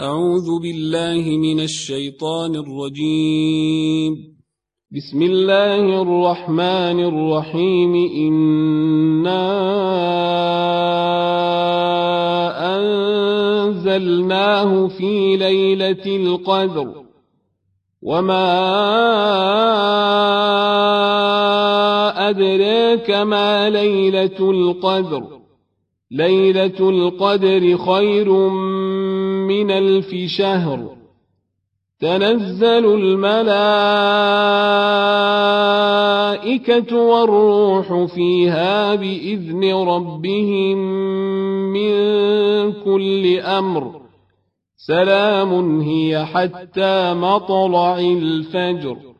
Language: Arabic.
أعوذ بالله من الشيطان الرجيم. بسم الله الرحمن الرحيم. إنا أنزلناه في ليلة القدر. وما أدراك ما ليلة القدر. ليلة القدر خير من ألف شهر. تنزل الملائكة والروح فيها بإذن ربهم من كل أمر. سلام هي حتى مطلع الفجر.